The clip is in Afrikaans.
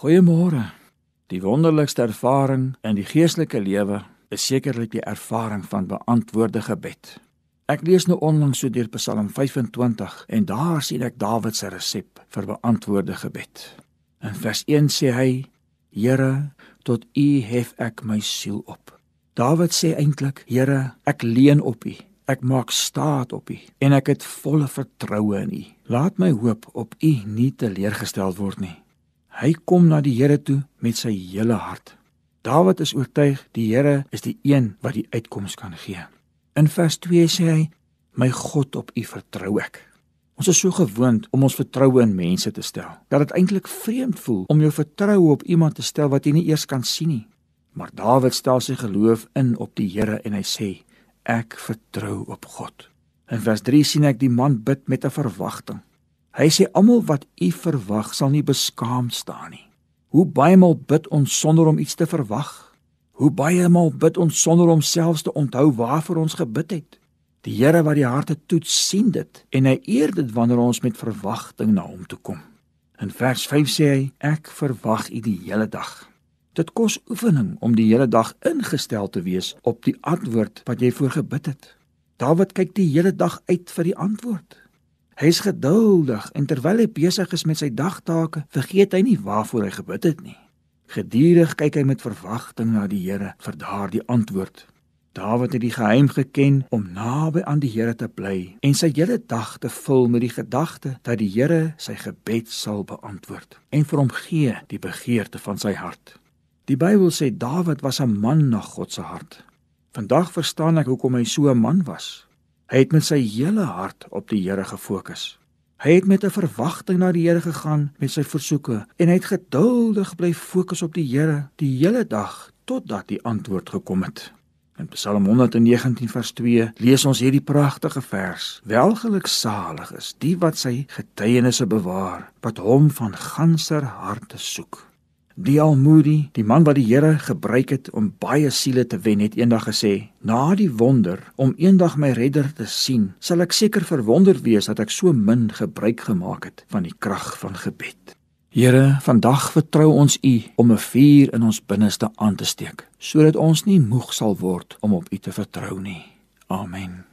Goeiemôre. Die wonderlikste ervaring in die geestelike lewe is sekerlik die ervaring van beantwoorde gebed. Ek lees nou onlangs so deur Psalm 25 en daar sien ek Dawid se resep vir beantwoorde gebed. In vers 1 sê hy: Here, tot U hef ek my siel op. Dawid sê eintlik: Here, ek leun op U. Ek maak staat op U en ek het volle vertroue in U. Laat my hoop op U nie teleurgestel word nie. Hy kom na die Here toe met sy hele hart. Dawid is oortuig die Here is die een wat die uitkoms kan gee. In vers 2 sê hy: "My God op U vertrou ek." Ons is so gewoond om ons vertroue in mense te stel dat dit eintlik vreemd voel om jou vertroue op iemand te stel wat jy nie eers kan sien nie. Maar Dawid stel sy geloof in op die Here en hy sê: "Ek vertrou op God." In vers 3 sien ek die man bid met 'n verwagting. Hy sê almal wat u verwag sal nie beskaam staan nie. Hoe baie maal bid ons sonder om iets te verwag? Hoe baie maal bid ons sonder om selfs te onthou waarvoor ons gebid het? Die Here wat die harte toets, sien dit en hy eer dit wanneer ons met verwagting na hom toe kom. In vers 5 sê hy: Ek verwag u die hele dag. Dit kos oefening om die hele dag ingestel te wees op die antwoord wat jy voorgebid het. Dawid kyk die hele dag uit vir die antwoord. Hy's geduldig en terwyl hy besig is met sy dagtake, vergeet hy nie waarvoor hy gebid het nie. Gedurig kyk hy met verwagting na die Here vir daardie antwoord. Dawid het die geheim geken om naby aan die Here te bly en sy hele dag te vul met die gedagte dat die Here sy gebed sal beantwoord en vir hom gee die begeerte van sy hart. Die Bybel sê Dawid was 'n man na God se hart. Vandag verstaan ek hoekom hy so 'n man was. Hy het met sy hele hart op die Here gefokus. Hy het met 'n verwagting na die Here gegaan met sy versoeke en hy het geduldig bly fokus op die Here die hele dag totdat die antwoord gekom het. In Psalm 119 vers 2 lees ons hierdie pragtige vers: Welgeluksalig is die wat sy getuienisse bewaar, wat hom van ganser harte soek. Die Almoedi, die man wat die Here gebruik het om baie siele te wen, het eendag gesê: "Na die wonder om eendag my redder te sien, sal ek seker verwonder wees dat ek so min gebruik gemaak het van die krag van gebed." Here, vandag vertrou ons U om 'n vuur in ons binneste aan te steek, sodat ons nie moeg sal word om op U te vertrou nie. Amen.